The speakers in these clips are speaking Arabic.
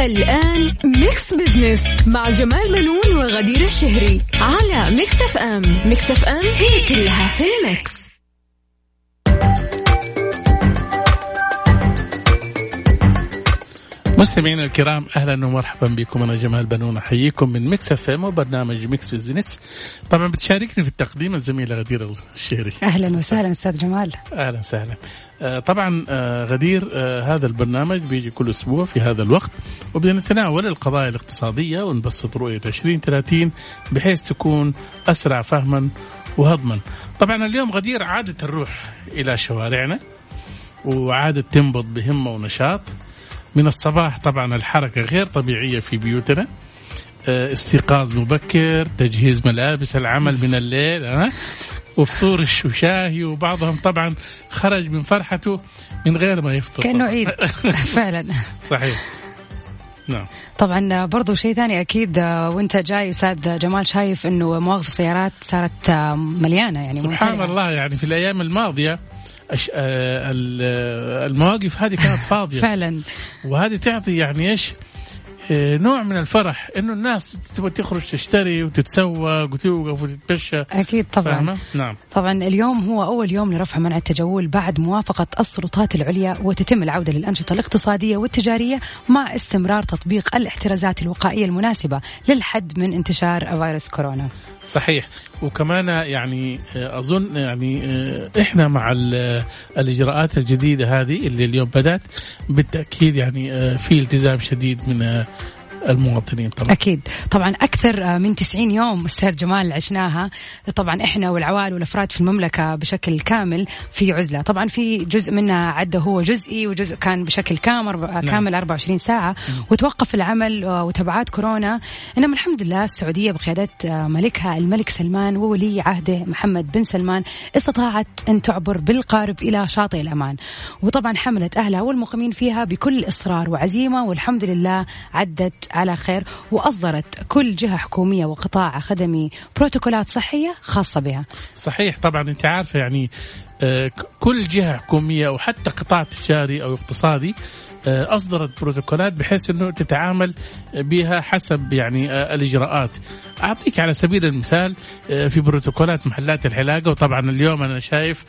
الآن Mix Business مع جمال بنون وغدير الشهري على Mix FM Mix FM هي كلها في ال Mix. مستمعينا الكرام أهلا ومرحبا بكم. أنا جمال بنون أحييكم من Mix FM وبرنامج Mix Business طبعا بتشاركني في التقديم الزميله غدير الشهري. أهلا وسهلا أستاذ جمال. أهلا وسهلا. طبعا آه، غدير آه، هذا البرنامج بيجي كل أسبوع في هذا الوقت وبنتناول القضايا الاقتصادية ونبسط رؤية 2030 بحيث تكون أسرع فهما وهضما. طبعا اليوم غدير عادت الروح إلى شوارعنا وعادت تنبض بهمة ونشاط. من الصباح طبعا الحركة غير طبيعية في بيوتنا. آه، استيقاظ مبكر، تجهيز ملابس العمل من الليل ها وفطور وشاهي وبعضهم طبعا خرج من فرحته من غير ما يفطر. كأنه عيد. فعلا. صحيح. نعم. طبعا برضو شيء ثاني أكيد وأنت جاي أستاذ جمال شايف إنه مواقف السيارات صارت مليانة يعني سبحان ممتلئة. الله يعني في الأيام الماضية أش... آه، آه، المواقف هذه كانت فاضية. فعلا. وهذه تعطي يعني إيش؟ نوع من الفرح إنه الناس تبغى تخرج تشتري وتتسوق وتوقف وتتمشى. أكيد طبعا. فاهمة؟ نعم. طبعا اليوم هو أول يوم لرفع منع التجول بعد موافقة السلطات العليا وتتم العودة للأنشطة الاقتصادية والتجارية مع استمرار تطبيق الاحترازات الوقائية المناسبة للحد من انتشار فيروس كورونا. صحيح. وكمان يعني آه، أظن يعني آه، إحنا مع ال- الإجراءات الجديدة هذه اللي اليوم بدأت بالتأكيد يعني آه، في التزام شديد من آه، المواطنين طبعا. أكيد. طبعا أكثر آه، من 90 يوم أستاذ جمال عشناها. طبعا إحنا والعوائل والأفراد في المملكة بشكل كامل في عزلة. طبعا في جزء منها عدى هو جزئي وجزء كان بشكل كامل نعم. كامل 24 ساعة. وتوقف العمل وتبعات كورونا. إنما الحمد لله السعودية بقيادة آه، ملكها الملك سلمان وولي عهده محمد بن سلمان استطاعت أن تعبر بالقارب إلى شاطئ الأمان. وطبعا حملت أهلها والمقيمين فيها بكل إصرار وعزيمة. والحمد لله عدت على خير وأصدرت كل جهة حكومية وقطاع خدمي بروتوكولات صحية خاصة بها. صحيح طبعا أنت عارفة يعني آه، كل جهة حكومية أو حتى قطاع تجاري أو اقتصادي آه، أصدرت بروتوكولات بحيث إنه تتعامل بها حسب يعني آه، الإجراءات. أعطيك على سبيل المثال آه، في بروتوكولات محلات الحلاقه وطبعا اليوم أنا شايف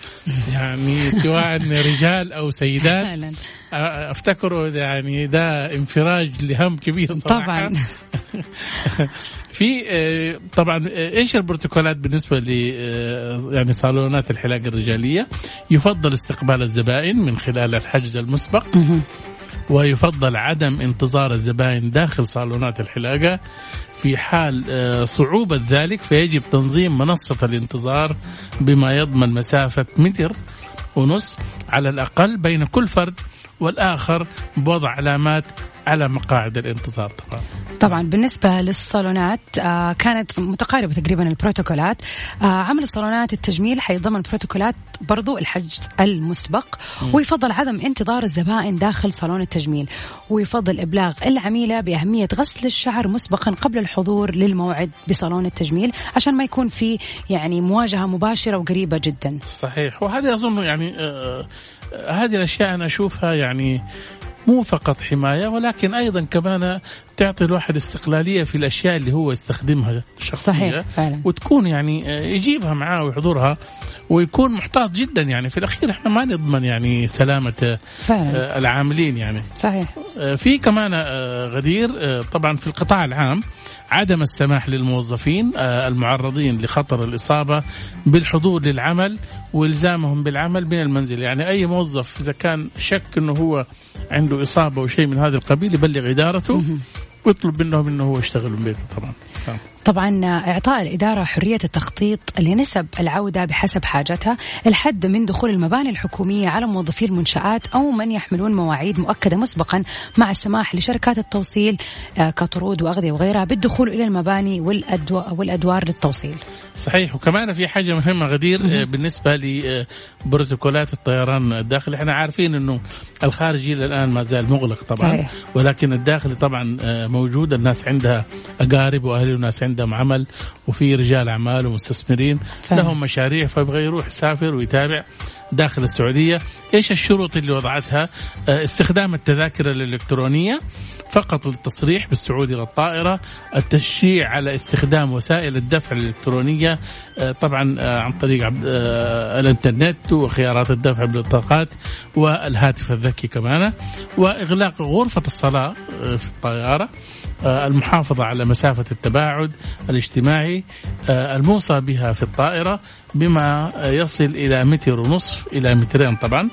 يعني سواء رجال أو سيدات آه، افتكروا يعني ده انفراج لهم كبير صراحة. طبعا. في طبعا إيش البروتوكولات بالنسبة ل يعني صالونات الحلاقة الرجالية؟ يفضل استقبال الزبائن من خلال الحجز المسبق. ويفضل عدم انتظار الزبائن داخل صالونات الحلاقة في حال آه، صعوبة ذلك فيجب تنظيم منصة الانتظار بما يضمن مسافة متر ونص على الأقل بين كل فرد والآخر بوضع علامات على مقاعد الانتظار طبعا. طبعا بالنسبة للصالونات آه كانت متقاربة تقريبا البروتوكولات. آه عمل الصالونات التجميل حيتضمن بروتوكولات برضو الحجز المسبق ويفضل عدم انتظار الزبائن داخل صالون التجميل ويفضل إبلاغ العميلة بأهمية غسل الشعر مسبقا قبل الحضور للموعد بصالون التجميل عشان ما يكون في يعني مواجهة مباشرة وقريبة جدا. صحيح. وهذه أظن يعني آه، آه، هذه الأشياء أنا أشوفها يعني مو فقط حماية ولكن أيضا كمان تعطي الواحد استقلالية في الأشياء اللي هو يستخدمها شخصيا. صحيح فعلا. وتكون يعني يجيبها معاه ويحضرها ويكون محتاط جدا يعني. في الأخير إحنا ما نضمن يعني سلامة آه، فعلا. آه، العاملين يعني. صحيح. آه، في كمان آه، غدير طبعا في القطاع العام عدم السماح للموظفين المعرضين لخطر الإصابة بالحضور للعمل وإلزامهم بالعمل من المنزل. يعني أي موظف إذا كان شك أنه هو عنده إصابة أو شيء من هذا القبيل يبلغ إدارته ويطلب منهم إنه هو يشتغل من بيته طبعا. طبعا إعطاء الإدارة حرية التخطيط لنسب العودة بحسب حاجتها الحد من دخول المباني الحكومية على موظفي المنشآت أو من يحملون مواعيد مؤكدة مسبقا مع السماح لشركات التوصيل آه، كطرود وأغذية وغيرها بالدخول إلى المباني والأدوار للتوصيل. صحيح. وكمان في حاجة مهمة غدير آه، بالنسبة لبروتوكولات الطيران الداخلي. إحنا عارفين إنه الخارجي الآن ما زال مغلق طبعا صحيح. ولكن الداخلي طبعا آه، موجود. الناس عندها أقارب وأهل وناس عندهم عمل وفي رجال أعمال ومستثمرين فهم. لهم مشاريع فيبغى يروح يسافر ويتابع داخل السعودية. إيش الشروط اللي وضعتها؟ آه، استخدام التذاكر الإلكترونية فقط للتصريح بالصعود إلى الطائره التشجيع على استخدام وسائل الدفع الإلكترونية آه، طبعا آه، عن طريق الإنترنت وخيارات الدفع بالبطاقات والهاتف الذكي كمان وإغلاق غرفة الصلاة في الطيارة. المحافظة على مسافة التباعد الاجتماعي الموصى بها في الطائرة بما يصل إلى متر ونصف إلى مترين طبعا.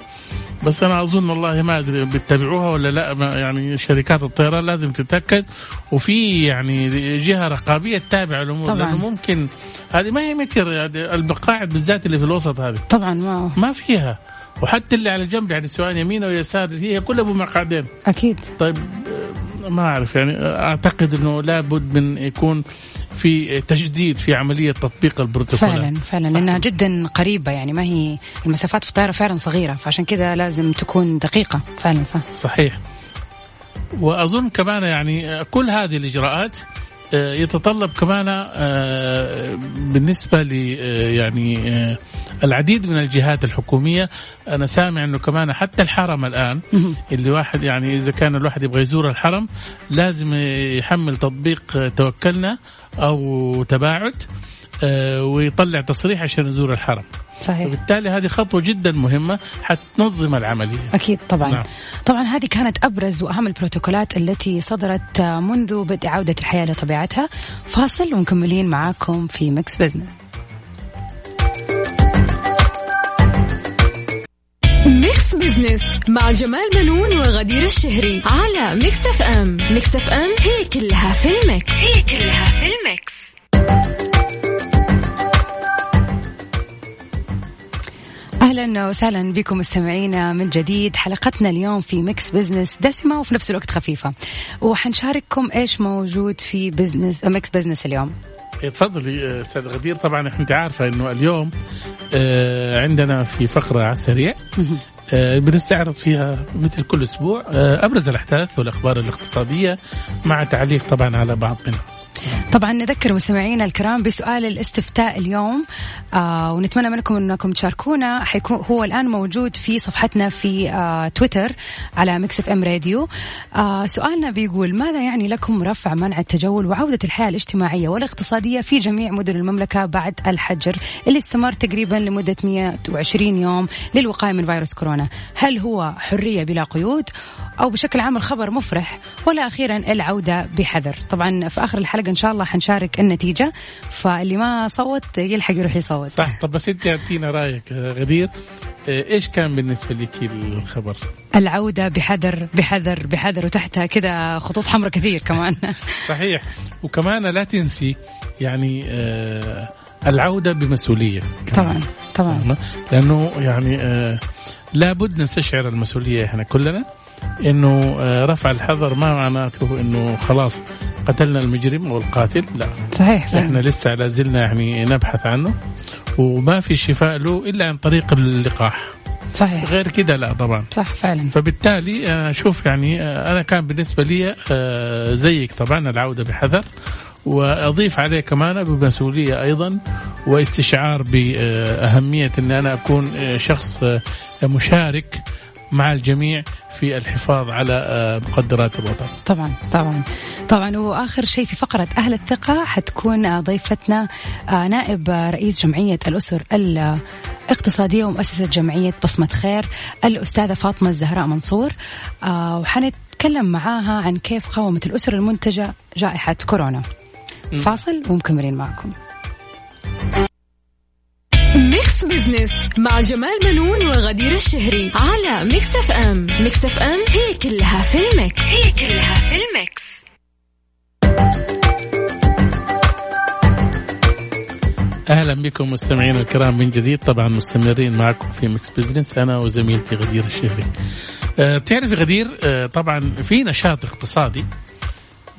بس أنا أظن والله ما أدري بتتابعوها ولا لا يعني شركات الطيران لازم تتأكد. وفي يعني جهة رقابية تتابع الأمور طبعا. لأنه ممكن هذه ما هي متر يعني المقاعد بالذات اللي في الوسط هذه. طبعا ما ما فيها. وحتى اللي على جنب يعني سواء يمين أو يسار هي كلها بمقعدين. أكيد. طيب ما أعرف يعني أعتقد إنه لابد من يكون في تجديد في عملية تطبيق البروتوكولات فعلا فعلا صح. لأنها جدا قريبة يعني ما هي المسافات في الطائرة فعلا صغيرة فعشان كذا لازم تكون دقيقة. فعلا صح. صحيح. وأظن كمان يعني كل هذه الإجراءات يتطلب كمان آه، بالنسبة ل آه، يعني العديد من الجهات الحكومية. أنا سامع إنه كمان حتى الحرم الآن اللي واحد يعني إذا كان الواحد يبغى يزور الحرم لازم يحمل تطبيق توكلنا أو تباعد ويطلع تصريح عشان يزور الحرم. صحيح. وبالتالي هذه خطوة جدا مهمة حتنظم العملية. أكيد طبعا. نعم. طبعا هذه كانت أبرز وأهم البروتوكولات التي صدرت منذ بدء عودة الحياة لطبيعتها. فاصل ومكملين معاكم في Mix Business Mix Business مع جمال بنون وغدير الشهري على Mix FM Mix FM هي كلها في ال Mix. هي كلها في ال Mix. أهلا وسهلا بكم مستمعينا من جديد. حلقتنا اليوم في Mix Business دسمة وفي نفس الوقت خفيفة. وحنشارككم إيش موجود في business Mix Business اليوم. إيه، تفضلي أستاذ غدير. طبعا أنت عارفة إنه اليوم آه، عندنا في فقرة على السريع آه، بنستعرض فيها مثل كل أسبوع آه، أبرز الأحداث والأخبار الاقتصادية مع تعليق طبعا على بعض منها. طبعا نذكر مستمعينا الكرام بسؤال الاستفتاء اليوم آه ونتمنى منكم أنكم تشاركونا. حيكون هو الآن موجود في صفحتنا في آه تويتر على Mix FM Radio. آه سؤالنا بيقول ماذا يعني لكم رفع منع التجول وعودة الحياة الاجتماعية والاقتصادية في جميع مدن المملكة بعد الحجر اللي استمر تقريبا لمدة 120 يوم للوقاية من فيروس كورونا؟ هل هو حرية بلا قيود أو بشكل عام الخبر مفرح ولا أخيرا العودة بحذر. طبعا في آخر الحلقة إن شاء الله حنشارك النتيجة فاللي ما صوت يلحق يروح يصوت. صح. طب بس أنت اعطينا رأيك غدير إيش كان بالنسبة لك الخبر؟ العودة بحذر بحذر بحذر وتحتها كذا خطوط حمراء كثير كمان. صحيح. وكمان لا تنسي يعني آه العودة بمسؤولية. كمان. طبعا طبعا. لأنه يعني آه لابد نستشعر المسؤولية إحنا كلنا. إنه آه، رفع الحظر ما معناته إنه خلاص قتلنا المجرم والقاتل لا. صحيح إحنا لسه لا زلنا يعني نبحث عنه وما في شفاء له إلا عن طريق اللقاح. صحيح. غير كده لا طبعا. صح فعلا. فبالتالي آه، شوف يعني آه، أنا كان بالنسبة لي زيك طبعا العودة بحذر. وأضيف عليه كمان بمسؤوليه أيضا واستشعار بأهمية إن أنا أكون شخص مشارك مع الجميع في الحفاظ على آه، مقدرات الوطن. طبعا طبعا. طبعا وآخر شيء في فقرة أهل الثقة حتكون آه، ضيفتنا آه، نائب رئيس جمعية الأسر الاقتصادية ومؤسسة جمعية بصمة خير الأستاذة فاطمة الزهراء منصور. وحنتكلم معاها عن كيف قاومت الأسر المنتجة جائحة كورونا. فاصل ومكملين معكم. Business مع جمال بنون وغدير الشهري على Mix FM Mix FM هي كلها في ال Mix. هي كلها في ال Mix. أهلا بكم مستمعينا الكرام من جديد. طبعا مستمرين معكم في Mix Business أنا وزميلتي غدير الشهري. أه بتعرفي غدير أه طبعا في نشاط اقتصادي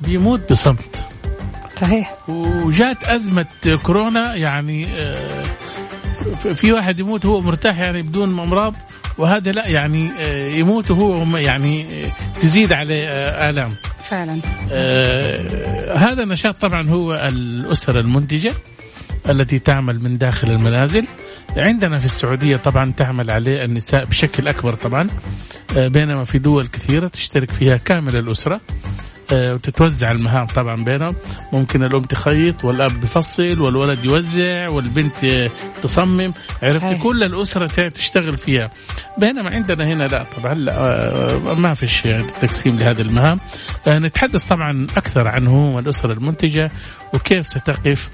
بيموت بصمت. صحيح. وجات أزمة كورونا يعني أه في واحد يموت هو مرتاح يعني بدون امراض وهذا لا يعني آه، يموت وهو يعني آه، تزيد عليه آه، آلام. فعلا. آه هذا النشاط طبعا هو الاسر المنتجة التي تعمل من داخل المنازل. عندنا في السعودية طبعا تعمل عليه النساء بشكل أكبر طبعا بينما في دول كثيرة تشترك فيها كامل الأسرة. وتتوزع المهام طبعا بينهم. ممكن الأم تخيط والأب بيفصل والولد يوزع والبنت آه، تصمم. عرفت. كل الأسرة تشتغل فيها. بينما عندنا هنا لا طبعا لا آه، ما فيش تقسيم لهذه المهام. آه، نتحدث طبعا أكثر عنه والأسر المنتجة وكيف ستقف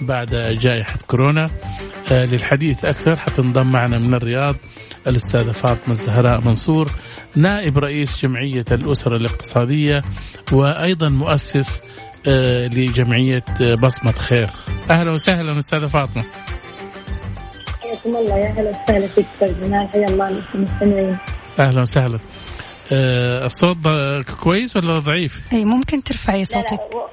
بعد جائحة كورونا. آه، للحديث أكثر حتنضم معنا من الرياض الأستاذة فاطمة الزهراء منصور نائب رئيس جمعية الأسر الاقتصادية وأيضا مؤسس آه، لجمعية آه، بصمة خير. أهلا وسهلا أستاذة فاطمة. حياكم الله. يا أهلا وسهلا فيك أستاذ جمال حيا الله المستمعين. أهلا وسهلا. الصوت كويس ولا ضعيف؟ اي ممكن ترفعي لا صوتك. لا و-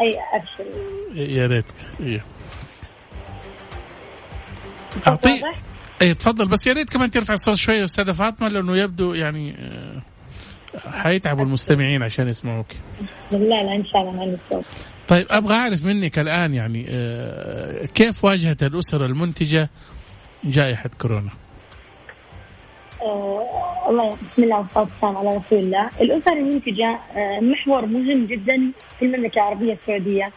أي ابشر يا ريت إيه. واضح؟ اي تفضل بس يا ريت كمان ترفع الصوت شوية أستاذة فاطمة لأنه يبدو يعني آه، حيتعبوا المستمعين عشان يسمعوك لا لا إن شاء الله ما عندي صوت طيب أبغى أعرف منك الآن يعني آه، كيف واجهت الاسر المنتجة جائحة كورونا؟ آه الله بسم الله والصلاة والسلام على رسول الله. الاسر المنتجة آه محور مهم جدا في المملكة العربية السعودية.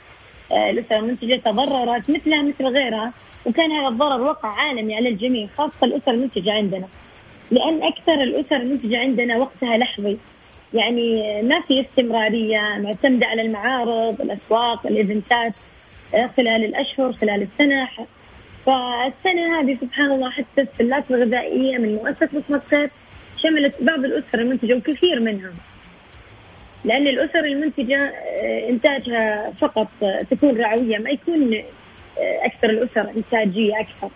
آه الاسر المنتجة تضررت مثلها مثل غيرها وكان هذا الضرر وقع عالمي على الجميع خاصة الاسر المنتجة عندنا. لأن أكثر الاسر المنتجة عندنا وقتها لحظي. يعني ما في استمرارية معتمدة على المعارض الأسواق الإيفنتات خلال الأشهر خلال السنة فالسنة هذه سبحان الله حتى السلات الغذائية من مؤسسة بصمة خير شملت بعض الأسر المنتجة وكثير منها لأن الأسر المنتجة آه، إنتاجها فقط تكون رعوية ما يكون آه، أكثر الأسر إنتاجية أكثر.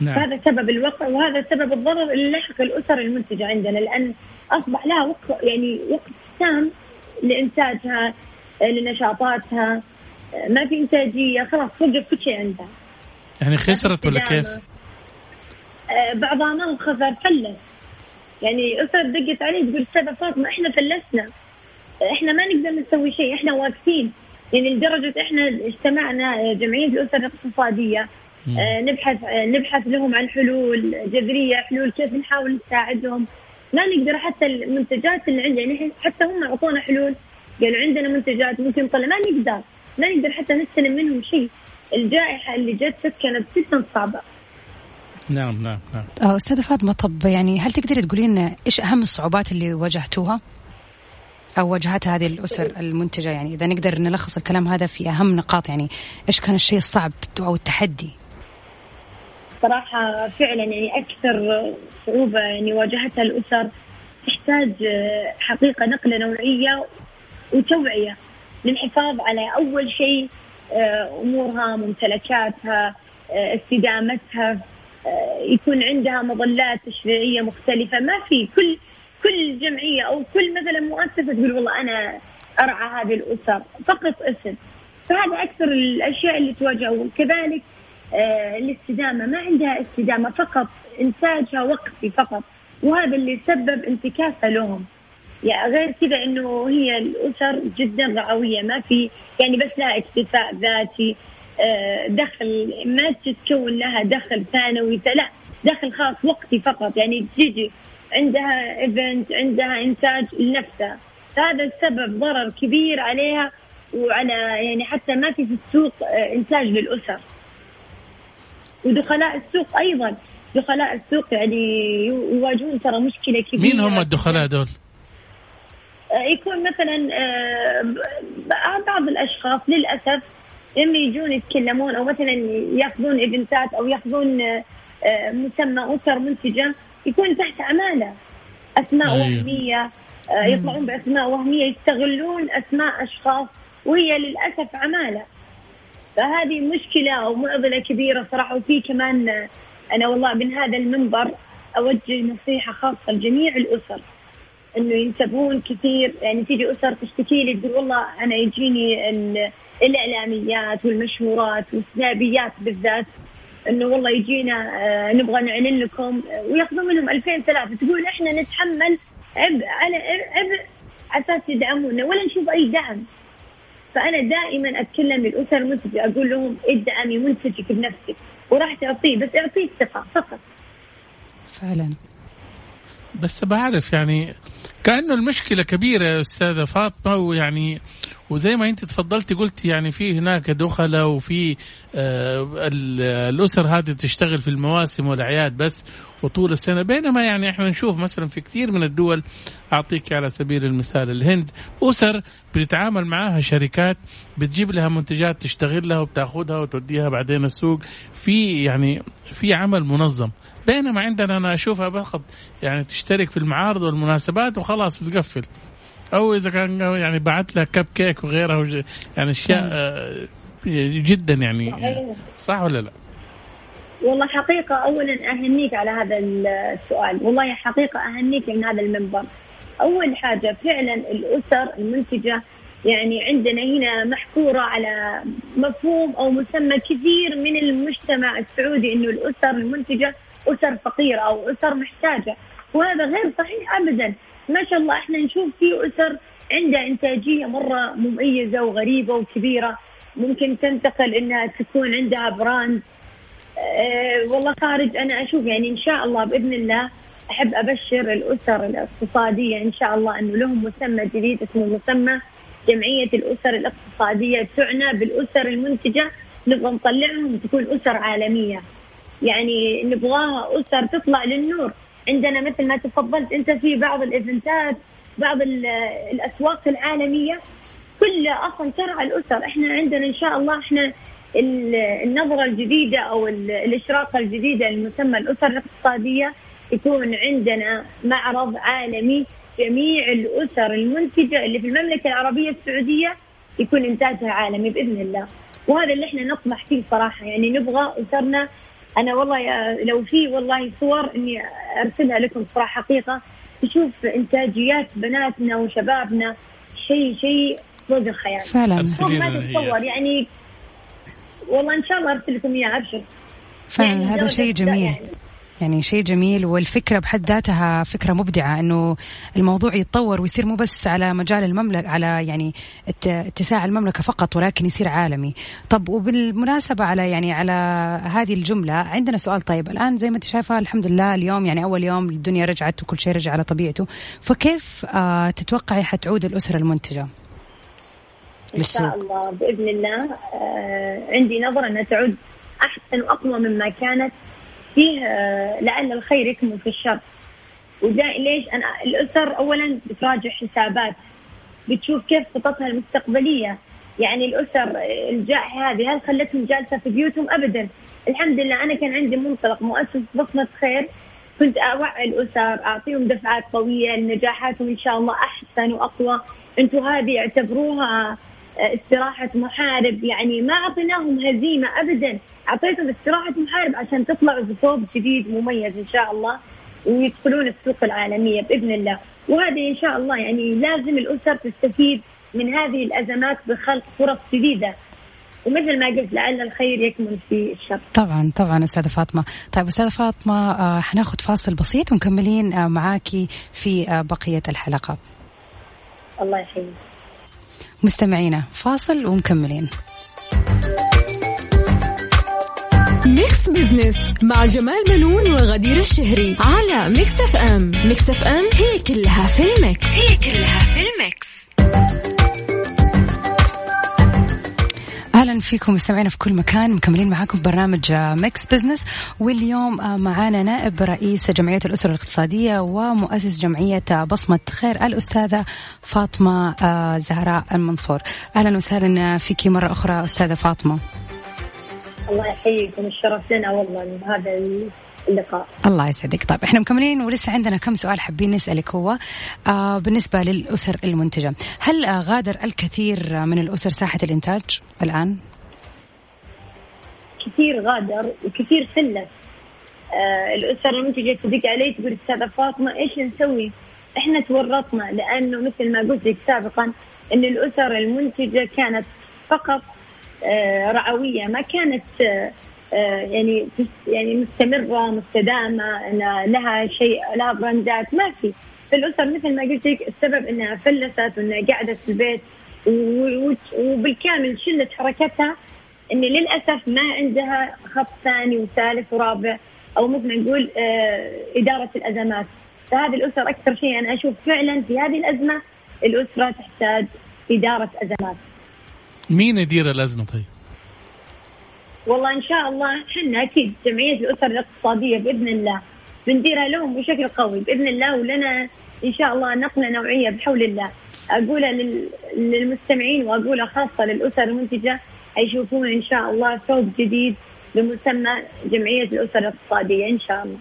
نعم. هذا سبب الوقع وهذا سبب الضرر اللي لحق الأسر المنتجة عندنا لأن أصبح لها وقت يعني وقت تام لإنتاجها لنشاطاتها. ما في إنتاجية خلاص وقف كل شيء عندها يعني خسرت ولا كيف؟ آه، بعضها ما هو خسر فلس. يعني اسر دقت علي تقول استاذه فاطمه إحنا فلسنا. إحنا ما نقدر نسوي شيء إحنا واقفين. يعني لدرجة إحنا اجتمعنا جمعية الأسر الاقتصادية. آه، نبحث آه، نبحث لهم عن حلول جذرية حلول كيف نحاول نساعدهم. ما نقدر حتى المنتجات اللي عندنا يعني حتى هم أعطونا حلول. قالوا عندنا منتجات ممكن نطلع. ما نقدر. ما نقدر حتى نستلم منهم شيء. الجائحة اللي جت كانت جدا صعبة. نعم نعم نعم. آه، أستاذة فاطمة طب يعني هل تقدري تقولي لنا إيش أهم الصعوبات اللي واجهتوها؟ أو واجهتها هذه الأسر المنتجة؟ يعني إذا نقدر نلخص الكلام هذا في أهم نقاط يعني إيش كان الشيء الصعب أو التحدي؟ صراحة فعلا يعني أكثر صعوبة يعني واجهتها الأسر تحتاج حقيقة نقلة نوعية وتوعية. للحفاظ على أول شيء آه، أمورها ممتلكاتها آه، استدامتها آه، يكون عندها مظلات تشريعية مختلفة. ما في كل كل جمعية أو كل مثلا مؤسسة تقول والله أنا أرعى هذه الأسر فقط اسم. فهذا أكثر الأشياء اللي تواجه وكذلك الاستدامة ما عندها استدامة فقط إنتاجها وقتي فقط. وهذا اللي سبب انتكاسة لهم. يعني غير كذا إنه هي الأسر جدا رعوية ما في يعني بس لها اكتفاء ذاتي آه، دخل ما تتكون لها دخل ثانوي لا دخل خاص وقتي فقط يعني تجي عندها ايفنت عندها انتاج لنفسها. فهذا السبب ضرر كبير عليها وعلى يعني حتى ما في في السوق آه، إنتاج للأسر. ودخلاء السوق أيضا. دخلاء السوق يعني يواجهون ترى مشكلة كبيرة. مين هم الدخلاء دول؟ آه، يكون مثلا آه، بعض الأشخاص للأسف لما يجون يتكلمون أو مثلا يأخذون إيفنتات أو يأخذون آه، مسمى أسر منتجة يكون تحت عماله أسماء أيوة. وهمية يطلعون بأسماء وهمية يستغلون أسماء أشخاص وهي للأسف عماله فهذه مشكلة أو معضلة كبيرة صراحة. وفي كمان أنا والله من هذا المنبر أوجه نصيحة خاصة لجميع الأسر. إنه ينتبهون كثير يعني تيجي أسر تشتكي لي تقول والله أنا يجيني الإعلاميات والمشهورات والسنابيات بالذات إنه والله يجينا آه نبغى نعلن لكم ويأخذون منهم 2000 ثلاثة. تقول إحنا نتحمل عبء على عبء على أساس يدعمونا ولا نشوف أي دعم. فأنا دائما أتكلم للأسر المنتجه أقول لهم ادعمي منتجك بنفسك وراح تعطيه بس اعطيه الثقة فقط. فعلا. بس بعرف يعني كأنه المشكلة كبيرة يا أستاذة فاطمة ويعني وزي ما أنت تفضلتي قلتي يعني في هناك دخلة وفي آه الأسر هذه تشتغل في المواسم والأعياد بس وطول السنة. بينما يعني إحنا نشوف مثلا في كثير من الدول أعطيك على سبيل المثال الهند أسر بتتعامل معاها شركات بتجيب لها منتجات تشتغل لها وبتأخذها وتوديها بعدين السوق في يعني في عمل منظم. بينما عندنا أنا أشوفها فقط يعني تشترك في المعارض والمناسبات وخلاص بتقفل. أو إذا كان يعني بعت لها كب كيك وغيرها يعني أشياء آه، جدا يعني. صح ولا لا؟ والله حقيقة أولا أهنيك على هذا السؤال. والله حقيقة أهنيك من هذا المنبر. أول حاجة فعلا الأسر المنتجة يعني عندنا هنا محكورة على مفهوم أو مسمى كثير من المجتمع السعودي أنه الأسر المنتجة أسر فقيرة أو أسر محتاجة وهذا غير صحيح أبدا. ما شاء الله إحنا نشوف في أسر عندها إنتاجية مرة مميزة وغريبة وكبيرة. ممكن تنتقل إنها تكون عندها براند. أه والله خارج أنا أشوف يعني إن شاء الله بإذن الله أحب أبشر الأسر الاقتصادية. إن شاء الله أنه لهم مسمى جديد اسمه مسمى جمعية الأسر الاقتصادية. تعنى بالأسر المنتجة نبغى نطلعهم تكون أسر عالمية. يعني نبغاها أسر تطلع للنور. عندنا مثل ما تفضلت أنت في بعض الإيفنتات بعض الأسواق العالمية كلها أصلا ترعى الأسر. إحنا عندنا إن شاء الله إحنا النظرة الجديدة أو الإشراقة الجديدة لمسمى الأسر الاقتصادية يكون عندنا معرض عالمي. جميع الأسر المنتجة اللي في المملكة العربية السعودية يكون إنتاجها عالمي بإذن الله. وهذا اللي إحنا نطمح فيه صراحة. يعني نبغى أسرنا أنا والله لو في والله صور إني أرسلها لكم صراحة حقيقة. تشوف إنتاجيات بناتنا وشبابنا. شيء شيء فوق الخيال. فعلا. ما تتصور يعني والله إن شاء الله أرسل لكم إياها أبشر. فعلا يعني هذا شيء جميل. يعني يعني شيء جميل والفكرة بحد ذاتها فكرة مبدعة إنه الموضوع يتطور ويصير مو بس على مجال المملكه على يعني اتساع المملكة فقط ولكن يصير عالمي. طب وبالمناسبة على يعني على هذه الجملة عندنا سؤال طيب الآن زي ما أنت شايفة الحمد لله اليوم يعني أول يوم الدنيا رجعت وكل شيء رجع على طبيعته فكيف آه تتوقعي حتعود الأسرة المنتجة؟ إن شاء الله بإذن الله آه عندي نظرة إنها تعود أحسن وأقوى مما كانت فيه آه، لعل الخير يكمن في الشر. وده ليش؟ أنا الأسر اولا بتراجع حسابات بتشوف كيف خططها المستقبلية. يعني الأسر الجائحه هذه هل خلتهم جالسة في بيوتهم؟ ابدا. الحمد لله أنا كان عندي منطلق مؤسس بصمة خير. كنت أوعي الأسر أعطيهم دفعات قوية لنجاحاتهم إن شاء الله أحسن وأقوى. أنتم هذه اعتبروها آه، استراحة محارب. يعني ما أعطيناهم هزيمة ابدا. أعطيتهم استراحة محارب عشان تطلعوا بثوب جديد مميز إن شاء الله ويدخلون السوق العالمية بإذن الله. وهذه إن شاء الله يعني لازم الأسر تستفيد من هذه الأزمات بخلق فرص جديدة. ومثل ما قلت لعل الخير يكمن في الشر. طبعا طبعا أستاذة فاطمة. طيب أستاذة فاطمة آه حناخذ فاصل بسيط ومكملين آه معاكي في آه بقية الحلقة. الله يحييك. مستمعينا فاصل ومكملين Mix Business مع جمال بنون وغدير الشهري على Mix FM Mix FM هي كلها في ال Mix. هي كلها في ال Mix. أهلا فيكم مستمعينا في كل مكان مكملين معاكم برنامج Mix Business واليوم آه، معانا نائب رئيس جمعية الأسر الاقتصادية ومؤسس جمعية بصمة خير الأستاذة فاطمة آه، زهراء المنصور. أهلا وسهلا فيك مرة أخرى أستاذة فاطمة. الله يحييكم الشرف لنا والله هذا اللقاء الله يسعدك طيب إحنا مكملين ولسه عندنا كم سؤال حابين نسألك هو آه بالنسبة للأسر المنتجة هل آه غادر الكثير من الأسر ساحة الإنتاج الآن؟ كثير غادر وكثير فلس آه الأسر المنتجة تدق علي تقول أستاذة فاطمة إيش نسوي؟ إحنا تورطنا لأنه مثل ما قلت لك سابقا أن الأسر المنتجة كانت فقط آه رعوية. ما كانت آه آه يعني يعني مستمرة مستدامة لها شيء لها براندات. ما في. فالأسر مثل ما قلت لك السبب أنها فلست وأنها قاعدة في البيت. وبالكامل شلت حركتها إن للأسف ما عندها خط ثاني وثالث ورابع أو مثل ما نقول إدارة الأزمات. فهذه الأسر أكثر شيء أنا أشوف فعلا في هذه الأزمة الأسرة تحتاج إدارة أزمات. مين يدير الأزمة طيب؟ والله إن شاء الله إحنا أكيد جمعية الأسر الاقتصادية بإذن الله بنديرها لهم بشكل قوي بإذن الله ولنا إن شاء الله نقلة نوعية بحول الله أقولها للمستمعين وأقولها خاصة للأسر المنتجة حيشوفون إن شاء الله صوب جديد بمسمى جمعية الأسر الاقتصادية إن شاء الله.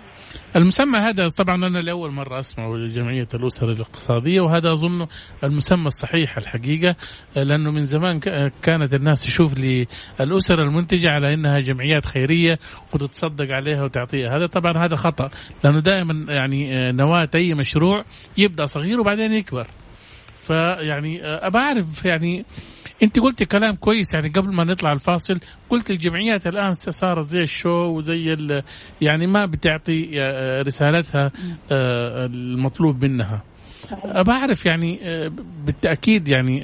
المسمى هذا طبعا أنا لأول مرة أسمعه لجمعية الأسر الاقتصادية وهذا أظن المسمى الصحيح الحقيقة لأنه من زمان كانت الناس تشوف للأسر المنتجة على إنها جمعيات خيرية وتتصدق عليها وتعطيها. هذا طبعا هذا خطأ لأنه دائما يعني نواة أي مشروع يبدأ صغير وبعدين يكبر. فيعني أبى أعرف يعني انت قلتي كلام كويس يعني قبل ما نطلع الفاصل قلت الجمعيات الآن صارت زي الشو وزي يعني ما بتعطي آه، رسالتها آه، المطلوب منها. أبى أعرف يعني آه، بالتأكيد يعني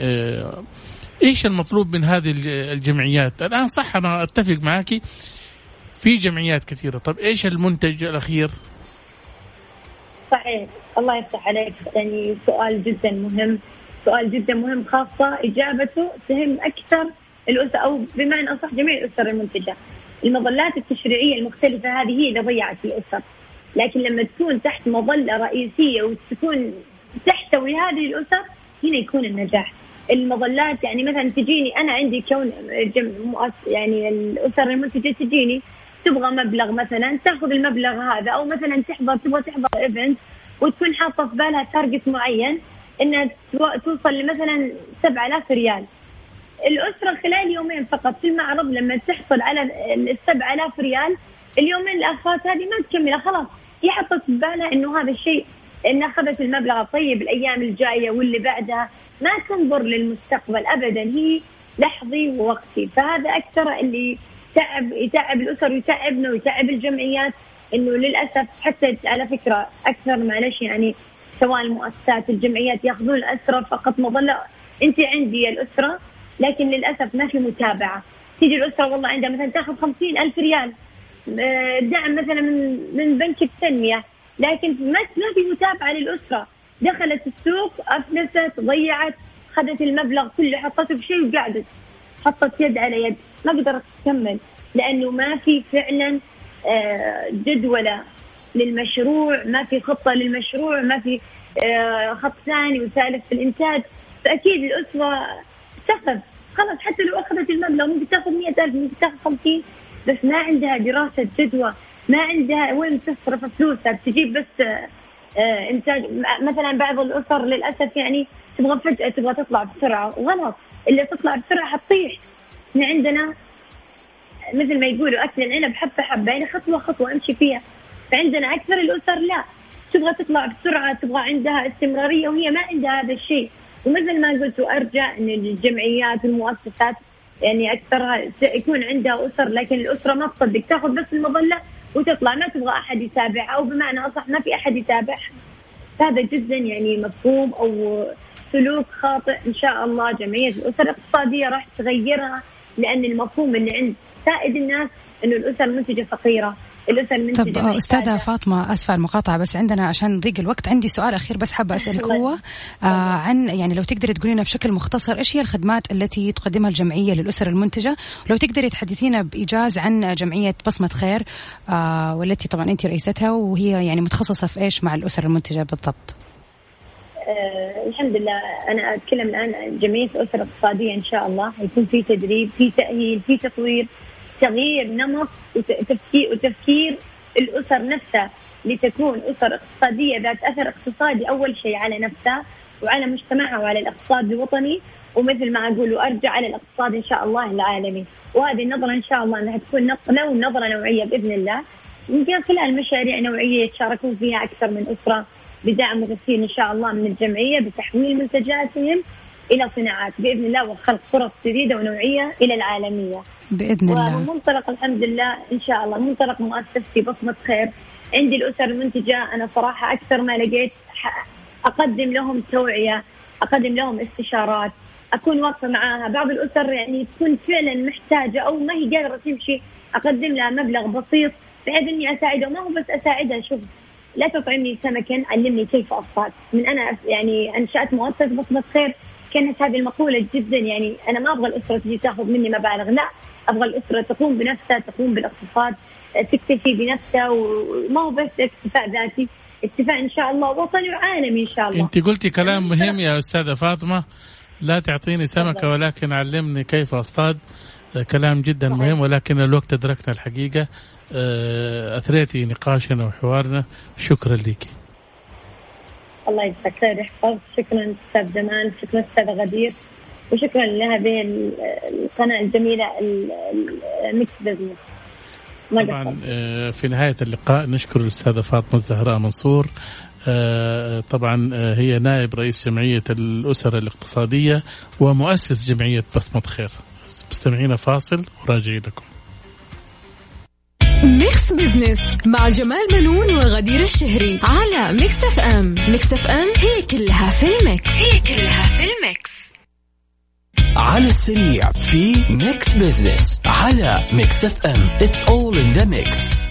إيش المطلوب من هذه الجمعيات؟ الآن صح أنا أتفق معك في جمعيات كثيرة. طب إيش المنتج الأخير؟ صحيح. الله يفتح عليك يعني سؤال جدا مهم. سؤال جدا مهم خاصة إجابته تهم أكثر الأسر أو بمعنى أصح جميع الأسر المنتجة. المظلات التشريعية المختلفة هذه هي اللي ضيعت الأسر. لكن لما تكون تحت مظلة رئيسية وتكون تحتوي هذه الأسر هنا يكون النجاح. المظلات يعني مثلا تجيني أنا عندي كون يعني الأسر المنتجة تجيني تبغى مبلغ مثلا تأخذ المبلغ هذا أو مثلا تحضر تبغى تحضر event وتكون حاطة في بالها target معين. انها توصل لمثلا 7000 ريال. الأسرة خلال يومين فقط في المعرض لما تحصل على ال 7000 ريال اليومين الاخرات هذه ما تكملها خلاص. هي حطت في بالها إنه هذا الشيء ان أخذت المبلغ الطيب الأيام الجاية واللي بعدها. ما تنظر للمستقبل ابدا هي لحظي ووقتي. فهذا أكثر اللي تعب يتعب الأسر ويتعبنا ويتعب الجمعيات إنه للأسف حتى على فكرة أكثر معلش يعني سواء المؤسسات الجمعيات ياخذون الأسرة فقط مظلة. أنت عندي الأسرة لكن للأسف ما في متابعة. تيجي الأسرة والله عندها مثلا تاخذ خمسين ألف ريال آه، دعم مثلا من من بنك التنمية. لكن ما في متابعة للأسرة. دخلت السوق أفلست ضيعت اخذت المبلغ كله حطته في شيء وقعدت. حطت يد على يد. ما قدرت تكمل لأنه ما في فعلا آه، جدولة. للمشروع ما في خطة للمشروع ما في آه، خط ثاني وثالث في الإنتاج. فأكيد الأسرة تخذ خلاص حتى لو أخذت المبلغ ممكن تاخذ 100000 ممكن تاخذ 50 بس ما عندها دراسة جدوى ما عندها وين تصرف فلوسها. بتجيب بس آه، إنتاج. مثلا بعض الأسر للأسف يعني تبغى فجأة تبغى تطلع بسرعة. غلط. اللي تطلع بسرعة حتطيح. إحنا عندنا مثل ما يقولوا أكل العنب حبة حبة. يعني خطوة خطوة أمشي فيها. فعندنا أكثر الأسر لا. تبغى تطلع بسرعة تبغى عندها استمرارية وهي ما عندها هذا الشيء. ومثل ما قلت وأرجع إن الجمعيات والمؤسسات يعني اكثرها يكون عندها أسر لكن الأسرة ما تصدق تاخذ بس المظلة وتطلع. ما تبغى أحد يتابعها أو بمعنى أصح ما في أحد يتابعها. هذا جدا يعني مفهوم أو سلوك خاطئ إن شاء الله. جمعية الأسر الاقتصادية راح تغيرها لأن المفهوم اللي عند سائد الناس إنه الأسر المنتجه فقيرة. الاسر المنتجه طب أستاذة فاطمة أسفة المقاطعة بس عندنا عشان ضيق الوقت عندي سؤال أخير بس حابة أسألك هو آه عن يعني لو تقدري تقولي لنا بشكل مختصر إيش هي الخدمات التي تقدمها الجمعية للأسر المنتجة؟ لو تقدري تحدثينا بإيجاز عن جمعية بصمة خير آه والتي طبعا انت رئيستها وهي يعني متخصصة في إيش مع الأسر المنتجة بالضبط؟ آه الحمد لله. أنا أتكلم الآن جمعية الاسر الاقتصاديه إن شاء الله. حيكون في تدريب في تأهيل في تطوير. تغيير نمط وتفكير وتفكير الأسر نفسها لتكون أسر اقتصادية ذات أثر اقتصادي أول شيء على نفسها وعلى مجتمعها وعلى الاقتصاد الوطني. ومثل ما أقول وأرجع على الاقتصاد إن شاء الله العالمي. وهذه النظرة إن شاء الله إنها تكون نقله ونظره نوعية بإذن الله. يمكن خلال مشاريع نوعيه يتشاركون فيها أكثر من أسرة بدعم مغثين إن شاء الله من الجمعية بتحويل منتجاتهم. إلى صناعات بإذن الله وخلق فرص جديدة ونوعية إلى العالمية. بإذن الله. ومن منطلق الحمد لله إن شاء الله منطلق مؤسستي بصمة خير عندي الأسر المنتجه أنا صراحة أكثر ما لقيت أقدم لهم توعية، أقدم لهم استشارات، أكون واقفة معاها، بعض الأسر يعني تكون فعلا محتاجة أو ما هي قادرة تمشي أقدم لها مبلغ بسيط بحيث إني اساعده ما هو بس أساعدها شوف لا تطعمني سمكا علمني كيف أصطاد من أنا يعني أنشأت مؤسسة بصمة خير كانت هذه المقولة جدا يعني أنا ما أبغى الأسرة تجي تاخذ مني مبالغ لا أبغى الأسرة تقوم بنفسها تقوم بالاقتصاد تكتفي بنفسها وما هو بس اكتفاء ذاتي اكتفاء إن شاء الله وطني وعالمي إن شاء الله. أنت قلتي كلام مهم يا أستاذة فاطمة لا تعطيني سمكة ولكن علمني كيف أصطاد. كلام جدا مهم ولكن الوقت أدركنا الحقيقة. آه، أثريتي نقاشنا وحوارنا. شكرا لك. الله يجزاك خير يحفظ شكرا أستاذ جمال. شكرا أستاذ غدير. وشكرا لهذه القناة الجميلة ال Mix Business طبعا آه، في نهاية اللقاء نشكر الأستاذة فاطمة الزهراء منصور. آه، طبعا هي نائب رئيس جمعية الاسر الاقتصادية ومؤسس جمعية بصمة خير. مستمعينا فاصل وراجعين لكم. Mix Business مع جمال منون وغدير الشهري على Mix FM Mix FM هي كلها في ال mix. هي كلها في ال mix. على السريع في Mix Business على Mix FM it's all in the mix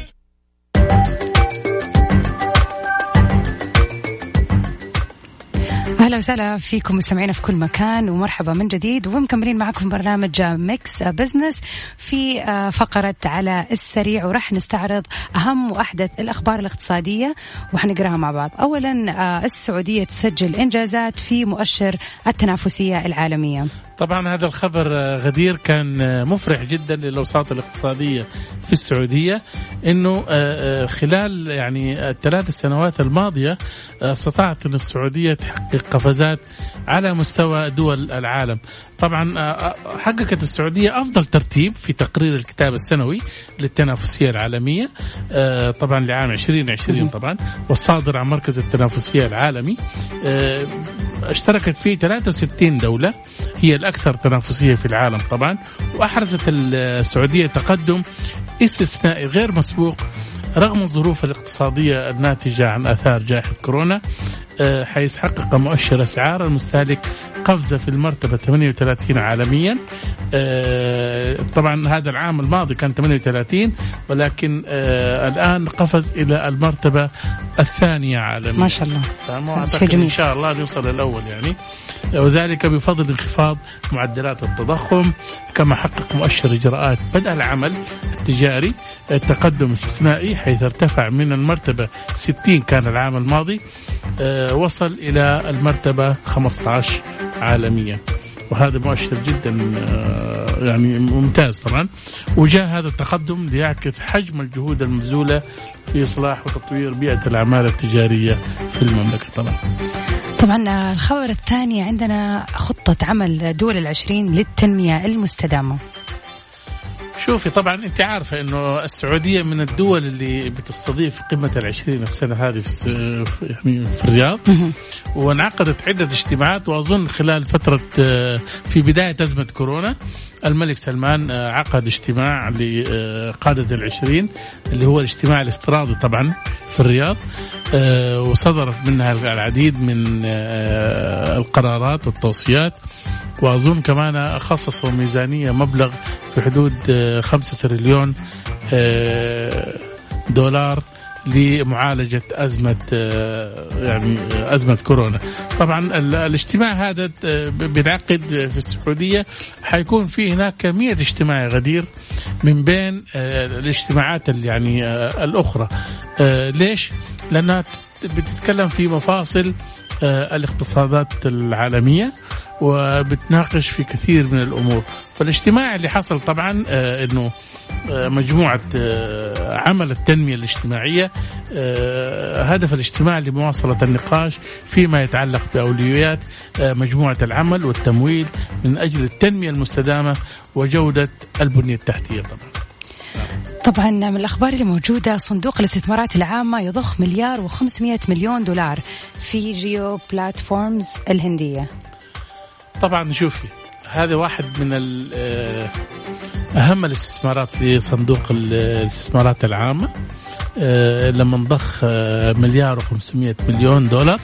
أهلا وسهلا فيكم مستمعينا في كل مكان ومرحبا من جديد ومكملين معكم برنامج Mix Business في آه، فقرة على السريع وراح نستعرض أهم وأحدث الأخبار الاقتصادية وحنقراها مع بعض. اولا آه، السعودية تسجل إنجازات في مؤشر التنافسية العالمية. طبعا هذا الخبر آه، غدير كان مفرح جدا للأوساط الاقتصادية في السعودية إنه خلال يعني الثلاث سنوات الماضية استطاعت إن السعودية تحقق قفزات على مستوى دول العالم. طبعا آه، آه، حققت السعودية أفضل ترتيب في تقرير الكتاب السنوي للتنافسية العالمية آه، طبعا لعام 2020 طبعا والصادر عن مركز التنافسية العالمي اشتركت فيه 63 دولة هي الأكثر تنافسية في العالم طبعا وأحرزت السعودية تقدم استثنائي غير مسبوق رغم الظروف الاقتصادية الناتجة عن آثار جائحة كورونا آه، حيث حقق مؤشر أسعار المستهلك قفزة في المرتبة 38 عالميا. آه، طبعا هذا العام الماضي كان 38 ولكن آه، الآن قفز إلى المرتبة الثانية عالميا. ما شاء الله. إن شاء الله يوصل الأول يعني. وذلك بفضل انخفاض معدلات التضخم كما حقق مؤشر إجراءات بدء العمل التجاري تقدم استثنائي حيث ارتفع من المرتبة 60 كان العام الماضي آه، وصل إلى المرتبة 15 عالميا. وهذا مؤشر جدا آه، يعني ممتاز طبعا. وجاء هذا التقدم ليعكس حجم الجهود المبذولة في إصلاح وتطوير بيئة الأعمال التجارية في المملكة طبعا. طبعا آه، الخبر الثاني عندنا خطة عمل دول العشرين للتنمية المستدامة. شوفي طبعا أنت عارفة إنه السعودية من الدول اللي بتستضيف قمة العشرين السنة هذه في يعني في الرياض. وانعقدت عدة اجتماعات وأظن خلال فترة آه، في بداية أزمة كورونا الملك سلمان آه، عقد اجتماع لقادة العشرين اللي هو الاجتماع الافتراضي طبعا في الرياض آه، وصدرت منها العديد من القرارات والتوصيات. وأظن كمان خصصوا ميزانية مبلغ في حدود آه، خمسة تريليون آه، دولار لمعالجة أزمة آه، يعني أزمة كورونا. طبعا الاجتماع هذا بينعقد في السعودية. حيكون في هناك 100 اجتماع غدير من بين الاجتماعات يعني الأخرى. ليش؟ لأنها بتتكلم في مفاصل الاقتصادات العالمية. وبتناقش في كثير من الأمور. فالاجتماع اللي حصل طبعا آه، إنه آه، مجموعة آه، عمل التنمية الاجتماعية هدف الاجتماع لمواصلة النقاش فيما يتعلق بأولويات مجموعة العمل والتمويل من أجل التنمية المستدامة وجودة البنية التحتية طبعا. طبعا من الأخبار اللي موجودة صندوق الاستثمارات العامة يضخ مليار و500 مليون دولار في جيو بلاتفورمز الهندية. طبعا شوفي هذا واحد من آه، أهم الاستثمارات في صندوق الاستثمارات العامة. آه، لما نضخ آه، مليار و500 مليون دولار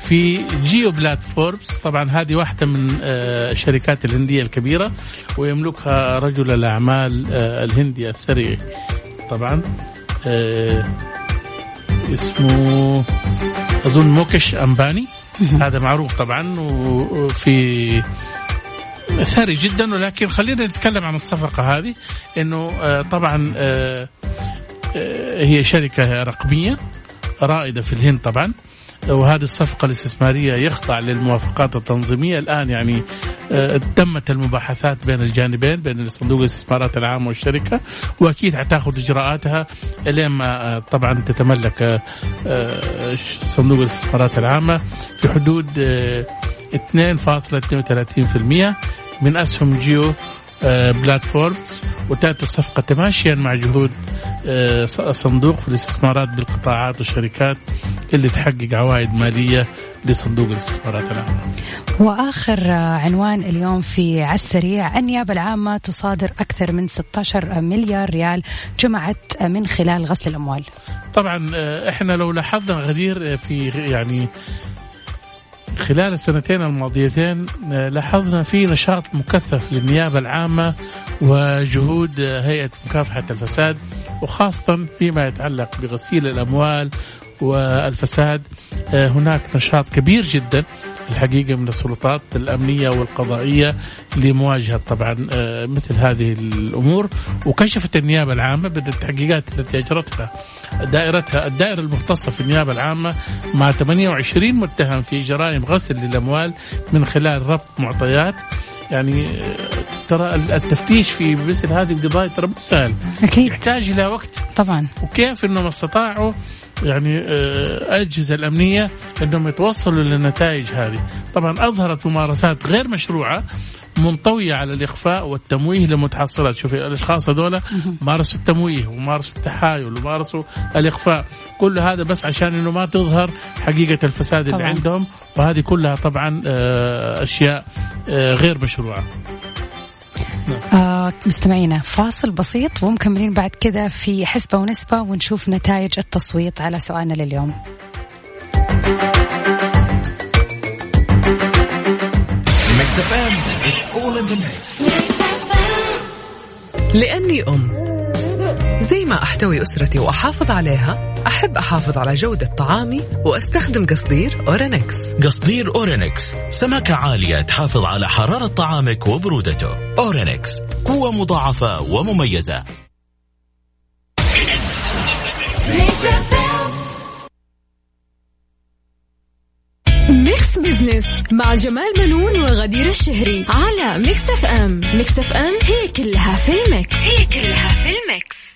في Jio Platforms. طبعا هذه واحدة من الشركات الهندية الكبيرة ويملكها رجل الأعمال الهندي الثري. طبعا اسمه أظن موكش أمباني. هذا معروف طبعا وفي ثري جدا ولكن خلينا نتكلم عن الصفقة هذه إنه آه، طبعا آه، آه، هي شركة رقمية رائدة في الهند طبعا وهذه الصفقة الاستثمارية يخضع للموافقات التنظيمية. الآن يعني تمت المباحثات بين الجانبين بين صندوق الاستثمارات العامة والشركة وأكيد حتاخذ إجراءاتها لين ما طبعا تتملك صندوق الاستثمارات العامة في حدود 2.32% من أسهم جيو بلاتفورمز وتأتي الصفقة تماشيا مع جهود الصندوق في الاستثمارات بالقطاعات والشركات اللي تحقق عوائد مالية لصندوق الاستثمارات العامة وآخر عنوان اليوم في عالسريع النيابة العامة تصادر أكثر من 16 مليار ريال جمعت من خلال غسل الأموال. طبعا إحنا لو لاحظنا غدير في يعني خلال السنتين الماضيتين آه، لاحظنا في نشاط مكثف للنيابة العامة وجهود هيئة مكافحة الفساد وخاصة فيما يتعلق بغسيل الأموال والفساد. آه، هناك نشاط كبير جدا الحقيقة من السلطات الأمنية والقضائية لمواجهة طبعا آه، مثل هذه الأمور. وكشفت النيابة العامة بدأت التحقيقات التي أجرتها. دائرتها الدائرة المختصة في النيابة العامة مع 28 متهم في جرائم غسل للأموال من خلال ربط معطيات. يعني آه، ترى التفتيش في مثل هذه القضايا ترى مو سهل. أكيد. يحتاج إلى وقت. طبعا. وكيف أنهم استطاعوا يعني الأجهزة آه، الأمنية أنهم يتوصلوا للنتائج هذه. طبعا أظهرت ممارسات غير مشروعة منطوية على الإخفاء والتمويه لمتحصلات. شوفي الأشخاص هذول مارسوا التمويه ومارسوا التحايل ومارسوا الإخفاء. كل هذا بس عشان أنه ما تظهر حقيقة الفساد اللي طبعا. عندهم. وهذه كلها طبعا آه، أشياء آه، غير مشروعة. آه مستمعينا فاصل بسيط ومكملين بعد كذا في حسبة ونسبة ونشوف نتائج التصويت على سؤالنا لليوم. لأني أم. زي ما أحتوي أسرتي وأحافظ عليها أحب أحافظ على جودة طعامي وأستخدم قصدير أورينكس. قصدير أورينكس. سماكة عالية تحافظ على حرارة طعامك وبرودته. أورينكس. قوة مضاعفة ومميزة. Mix Business مع جمال منون وغدير الشهري على Mix FM. Mix FM هي كلها في ال mix. هي كلها في ال mix.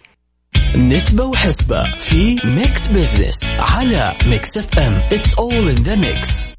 نسبة وحسبة في Mix Business على Mix FM it's all in the mix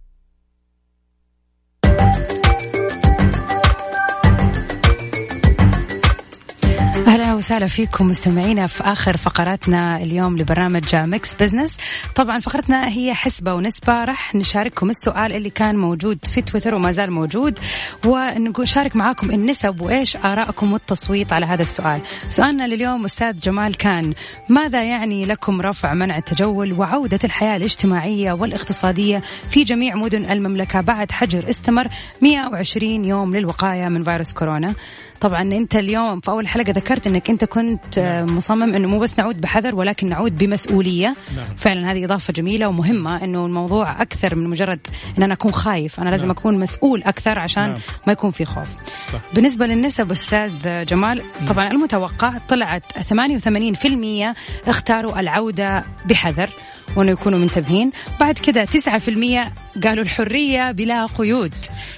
وسهلا فيكم مستمعينا في آخر فقراتنا اليوم لبرنامج Mix Business طبعا فقرتنا هي حسبة ونسبة. راح نشارككم السؤال اللي كان موجود في تويتر وما زال موجود ونقول شارك معاكم النسب وإيش آرائكم والتصويت على هذا السؤال. سؤالنا لليوم أستاذ جمال كان ماذا يعني لكم رفع منع التجول وعودة الحياة الاجتماعية والاقتصادية في جميع مدن المملكة بعد حجر استمر 120 يوم للوقاية من فيروس كورونا؟ طبعا أنت اليوم في أول حلقة ذكرت أنك أنت كنت نعم. مصمم أنه مو بس نعود بحذر ولكن نعود بمسؤولية نعم. فعلا هذه إضافة جميلة ومهمة أنه الموضوع أكثر من مجرد أن أنا أكون خايف أنا لازم نعم. أكون مسؤول أكثر عشان نعم. ما يكون في خوف صح. بالنسبة للنسب أستاذ جمال نعم. طبعا المتوقع طلعت 88% اختاروا العودة بحذر وانه يكونوا منتبهين. بعد كذا 9% قالوا الحرية بلا قيود.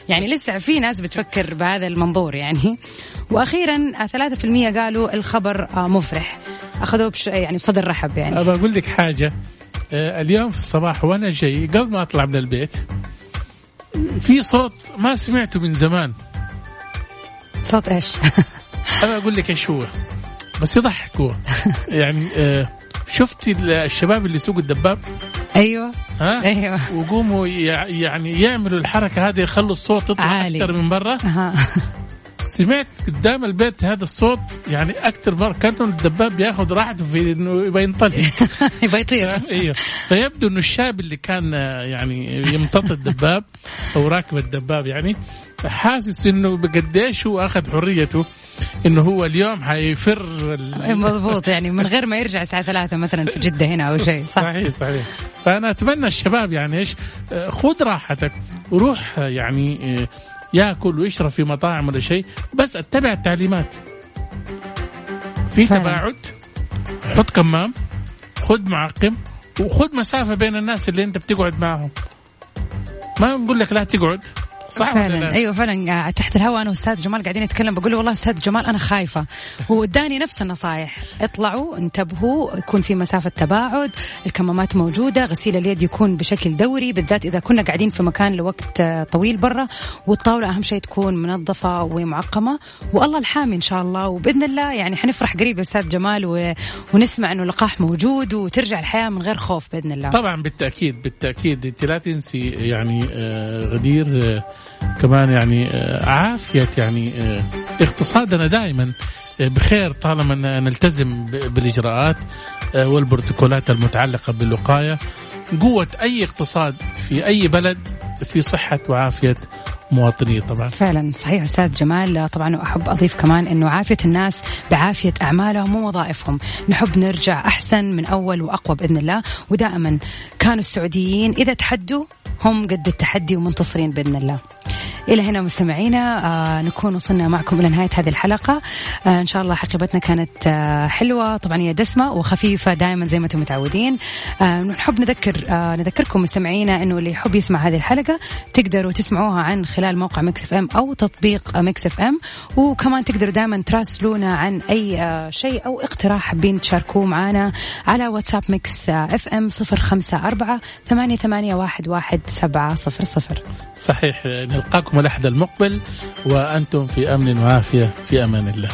يعني لسه في ناس بتفكر بهذا المنظور يعني. وأخيرا 3% قالوا الخبر آه، مفرح. أخذوه بش يعني بصدر رحب يعني. ابى أقول لك حاجة. آه، اليوم في الصباح وأنا جاي قبل ما أطلع من البيت في صوت ما سمعته من زمان. صوت إيش؟ أنا أقول لك إيش هو. بس يضحك هو يعني آه، شفتي الشباب اللي يسوقوا الدباب؟ أيوه. ها؟ أيوه. وقوموا يع- يعني يعملوا الحركة هذه يخلوا الصوت يطلع عالي. أكثر من برا. سمعت قدام البيت هذا الصوت يعني أكثر مره كأنه الدباب بياخذ راحته في إنه يبغى ينطلق. يبغى يطير. أيوه فيبدو إنه الشاب اللي كان يعني يمتط الدباب أو راكب الدباب يعني حاسس إنه بقديش هو أخذ حريته. إنه هو اليوم حيفر ال- مضبوط يعني من غير ما يرجع الساعة ثلاثة مثلا في جدة هنا أو شيء صح. صحيح صحيح. فأنا أتمنى الشباب يعني إيش آه، خذ راحتك وروح آه، يعني آه، يأكل ويشرب في مطاعم ولا شيء بس اتبع التعليمات. في. تباعد حط كمام خذ معقم وخذ مسافة بين الناس اللي أنت بتقعد معهم. ما نقول لك لا تقعد صح ولا فعلا. لا؟ أيوه فعلا. آه، تحت الهواء أنا واستاذ جمال قاعدين نتكلم بقول له والله أستاذ جمال أنا خايفة. هو اداني نفس النصائح اطلعوا انتبهوا يكون في مسافة تباعد الكمامات موجودة غسيل اليد يكون بشكل دوري بالذات إذا كنا قاعدين في مكان لوقت آه، طويل برا. والطاولة أهم شيء تكون منظفة ومعقمة. والله الحامي إن شاء الله. وبإذن الله يعني حنفرح قريب يا أستاذ جمال و... ونسمع إنه اللقاح موجود وترجع الحياة من غير خوف بإذن الله. طبعا بالتأكيد بالتأكيد. أنت لا تنسي يعني آه، غدير آه، كمان يعني آه، عافية يعني آه، اقتصادنا دائما آه، بخير طالما نلتزم ب- بالإجراءات آه، والبروتوكولات المتعلقة بالوقاية. قوة أي اقتصاد في أي بلد في صحة وعافية مواطنيه طبعا. فعلا صحيح أستاذ جمال. طبعا واحب أضيف كمان إنه عافية الناس بعافية أعمالهم ووظائفهم نحب نرجع أحسن من أول وأقوى بإذن الله. ودائما كانوا السعوديين إذا تحدوا هم قد التحدي ومنتصرين بإذن الله. إلى هنا مستمعينا. آه نكون وصلنا معكم إلى نهاية هذه الحلقة. آه إن شاء الله حقيبتنا كانت آه حلوة طبعا هي دسمة وخفيفة دائما زي ما أنتم متعودين. نحب نذكر نذكركم مستمعينا إنه اللي يحب يسمع هذه الحلقة تقدروا تسمعوها عن خلال موقع Mix FM أو تطبيق Mix FM. وكمان تقدروا دائما تراسلونا عن آه شيء أو اقتراح حابين تشاركوه معنا على واتساب Mix FM صفر خمسة أربعة ثمانية, ثمانية واحد, واحد سبعة صفر صفر. صحيح نلقاكم الاحد المقبل وأنتم في أمن وعافية في أمان الله.